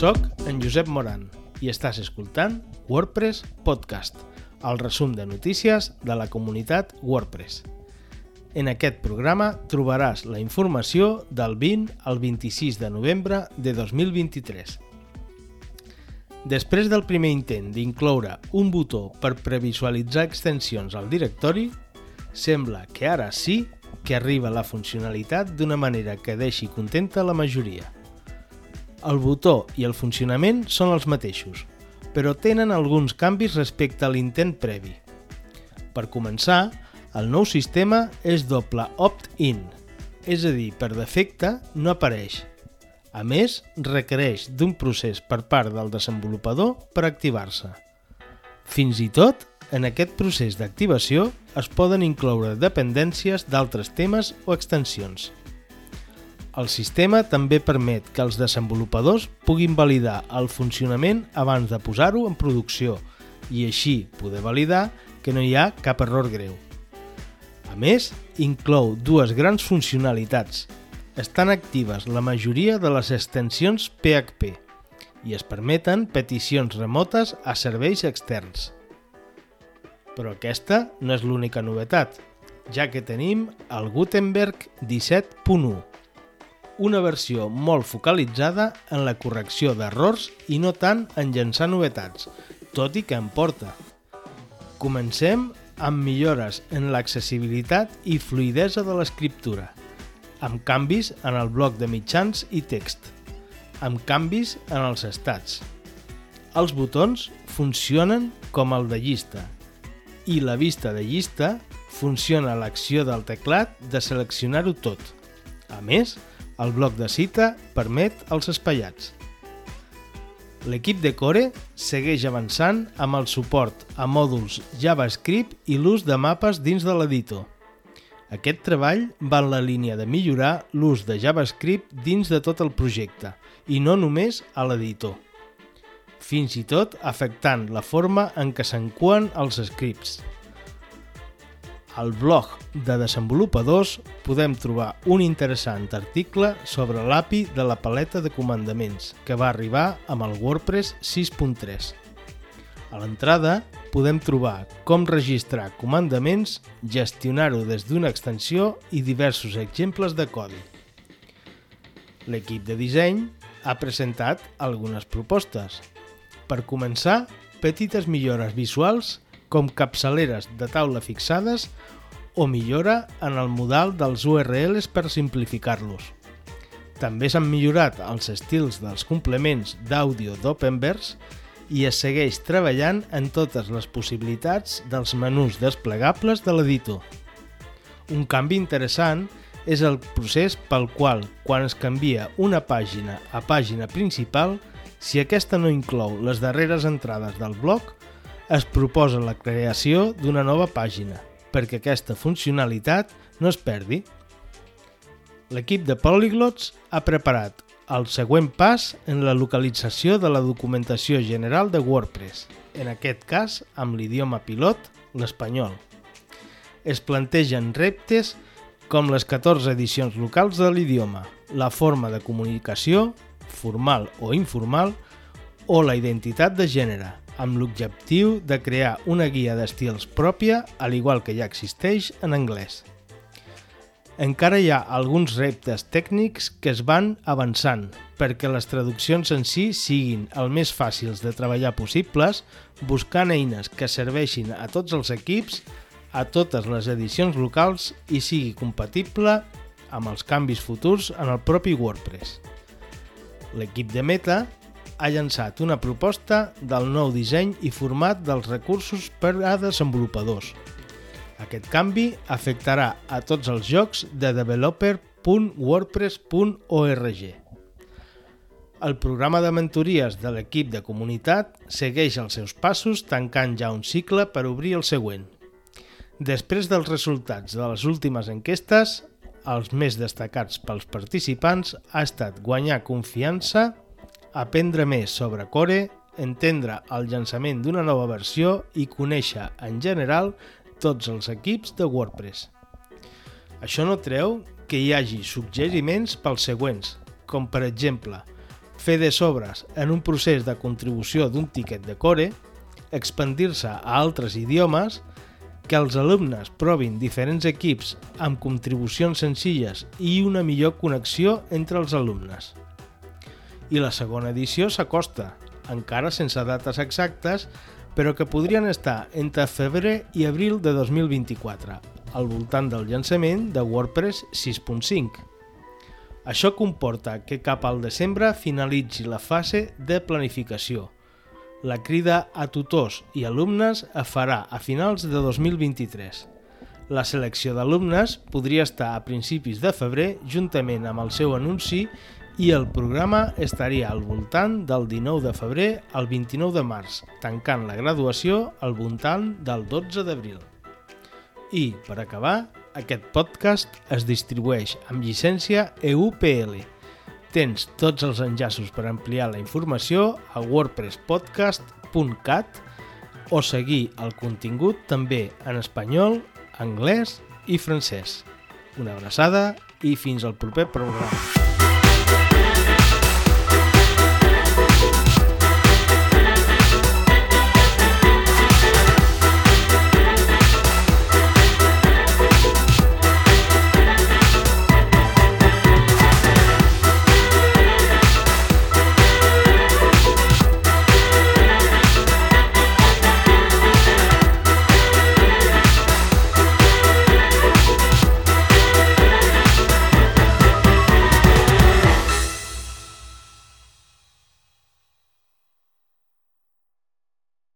Soc en Josep Moran i estàs escoltant WordPress Podcast, el resum de notícies de la comunitat WordPress. En aquest programa trobaràs la informació del 20 al 26 de novembre de 2023. Després del primer intent d'incloure un botó per previsualitzar extensions al directori, sembla que ara sí que arriba la funcionalitat d'una manera que deixi contenta la majoria. El botó i el funcionament són els mateixos, però tenen alguns canvis respecte a l'intent previ. Per començar, el nou sistema és doble opt-in, és a dir, per defecte no apareix. A més, requereix d'un procés per part del desenvolupador per activar-se. Fins i tot, en aquest procés d'activació es poden incloure dependències d'altres temes o extensions. El sistema també permet que els desenvolupadors puguin validar el funcionament abans de posar-ho en producció i així poder validar que no hi ha cap error greu. A més, inclou dues grans funcionalitats. Estan actives la majoria de les extensions PHP i es permeten peticions remotes a serveis externs. Però aquesta no és l'única novetat, ja que tenim el Gutenberg 17.1, una versió molt focalitzada en la correcció d'errors i no tant en llançar novetats, tot i que en porta. Comencem amb millores en l'accessibilitat i fluidesa de l'escriptura, amb canvis en el bloc de mitjans i text, amb canvis en els estats. Els botons funcionen com el de llista i la vista de llista funciona l'acció del teclat de seleccionar-ho tot. A més, el bloc de cita permet els espaiats. L'equip de Core segueix avançant amb el suport a mòduls JavaScript i l'ús de mapes dins de l'editor. Aquest treball va en la línia de millorar l'ús de JavaScript dins de tot el projecte i no només a l'editor, fins i tot afectant la forma en què s'encuen els scripts. Al blog de desenvolupadors podem trobar un interessant article sobre l'API de la paleta de comandaments que va arribar amb el WordPress 6.3. A l'entrada podem trobar com registrar comandaments, gestionar-ho des d'una extensió i diversos exemples de codi. L'equip de disseny ha presentat algunes propostes. Per començar, petites millores visuals com capçaleres de taula fixades o millora en el modal dels URLs per simplificar-los. També s'han millorat els estils dels complements d'àudio d'Openverse i es segueix treballant en totes les possibilitats dels menús desplegables de l'editor. Un canvi interessant és el procés pel qual, quan es canvia una pàgina a pàgina principal, si aquesta no inclou les darreres entrades del bloc, es proposa la creació d'una nova pàgina, perquè aquesta funcionalitat no es perdi. L'equip de Polyglots ha preparat el següent pas en la localització de la documentació general de WordPress, en aquest cas amb l'idioma pilot, l'espanyol. Es plantegen reptes com les 14 edicions locals de l'idioma, la forma de comunicació, formal o informal, o la identitat de gènere, amb l'objectiu de crear una guia d'estils pròpia, al igual que ja existeix en anglès. Encara hi ha alguns reptes tècnics que es van avançant perquè les traduccions en si siguin el més fàcils de treballar possibles, buscant eines que serveixin a tots els equips, a totes les edicions locals i sigui compatible amb els canvis futurs en el propi WordPress. L'equip de Meta ha llançat una proposta del nou disseny i format dels recursos per a desenvolupadors. Aquest canvi afectarà a tots els jocs de developer.wordpress.org. El programa de mentories de l'equip de comunitat segueix els seus passos tancant ja un cicle per obrir el següent. Després dels resultats de les últimes enquestes, els més destacats pels participants ha estat guanyar confiança aprendre més sobre Core, entendre el llançament d'una nova versió i conèixer, en general, tots els equips de WordPress. Això no treu que hi hagi suggeriments pels següents, com per exemple, fer de sobres en un procés de contribució d'un tiquet de core, expandir-se a altres idiomes, que els alumnes provin diferents equips amb contribucions senzilles i una millor connexió entre els alumnes. I la segona edició s'acosta, encara sense dates exactes, però que podrien estar entre febrer i abril de 2024, al voltant del llançament de WordPress 6.5. Això comporta que cap al desembre finalitzi la fase de planificació – la crida a tutors i alumnes es farà a finals de 2023. La selecció d'alumnes podria estar a principis de febrer juntament amb el seu anunci i el programa estaria al voltant del 19 de febrer al 29 de març, tancant la graduació al voltant del 12 d'abril. I, per acabar, aquest podcast es distribueix amb llicència EUPL, Tens tots els enllaços per ampliar la informació a wordpresspodcast.cat o seguir el contingut també en espanyol, anglès i francès. Una abraçada i fins al proper programa.